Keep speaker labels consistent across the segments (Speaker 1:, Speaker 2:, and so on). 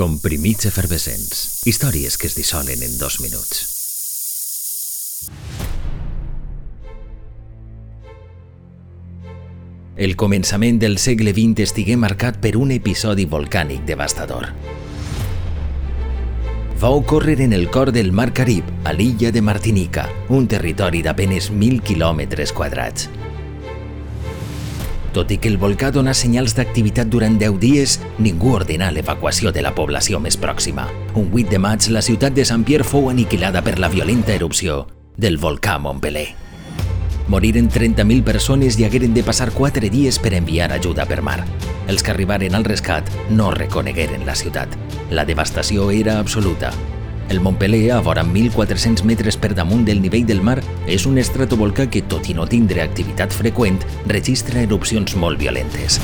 Speaker 1: Comprimits efervescents. Històries que es dissolen en dos minuts. El començament del segle XX estigué marcat per un episodi volcànic devastador. Va ocórrer en el cor del Mar Carib, a l'illa de Martinica, un territori d'apenes 1.000 quilòmetres quadrats. Tot i que el volcà dona senyals d'activitat durant 10 dies, ningú ordenà l'evacuació de la població més pròxima. Un 8 de maig, la ciutat de Sant Pierre fou aniquilada per la violenta erupció del volcà Montpellier. Moriren 30.000 persones i hagueren de passar 4 dies per enviar ajuda per mar. Els que arribaren al rescat no reconegueren la ciutat. La devastació era absoluta. El Montpellier, a vora 1.400 metres per damunt del nivell del mar, és un estratovolcà que, tot i no tindre activitat freqüent, registra erupcions molt violentes.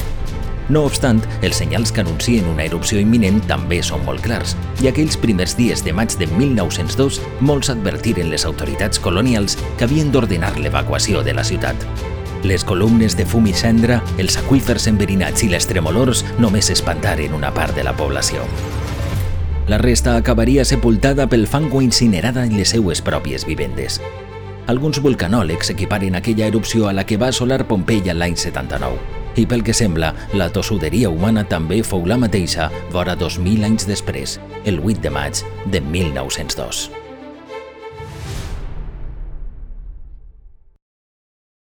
Speaker 1: No obstant, els senyals que anuncien una erupció imminent també són molt clars, i aquells primers dies de maig de 1902 molts advertiren les autoritats colonials que havien d'ordenar l'evacuació de la ciutat. Les columnes de fum i cendra, els aqüífers enverinats i les tremolors només espantaren una part de la població. La resta acabaria sepultada pel fango incinerada en les seues pròpies vivendes. Alguns vulcanòlegs equiparen aquella erupció a la que va assolar Pompeia l'any 79. I pel que sembla, la tossuderia humana també fou la mateixa vora 2.000 anys després, el 8 de maig de 1902.